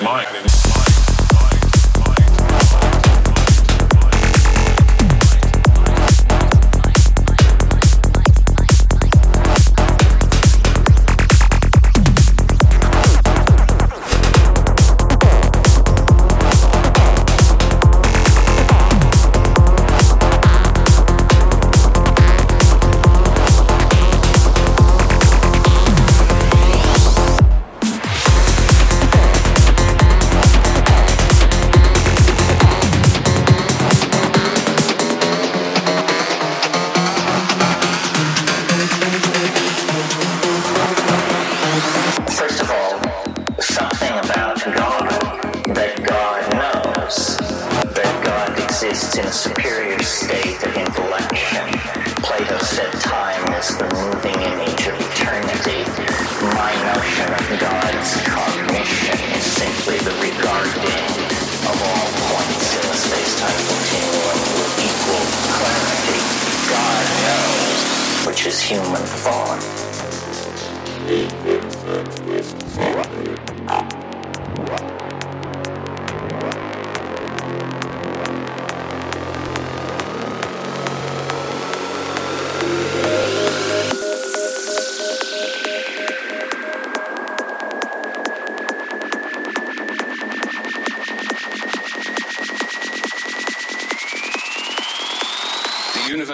in. Exists in a superior state of intellection. Plato said time is the moving image of eternity. My notion of God's cognition is simply the regarding of all points in the space-time continuum with equal clarity. God knows, which is human thought.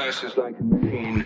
Universe is like a machine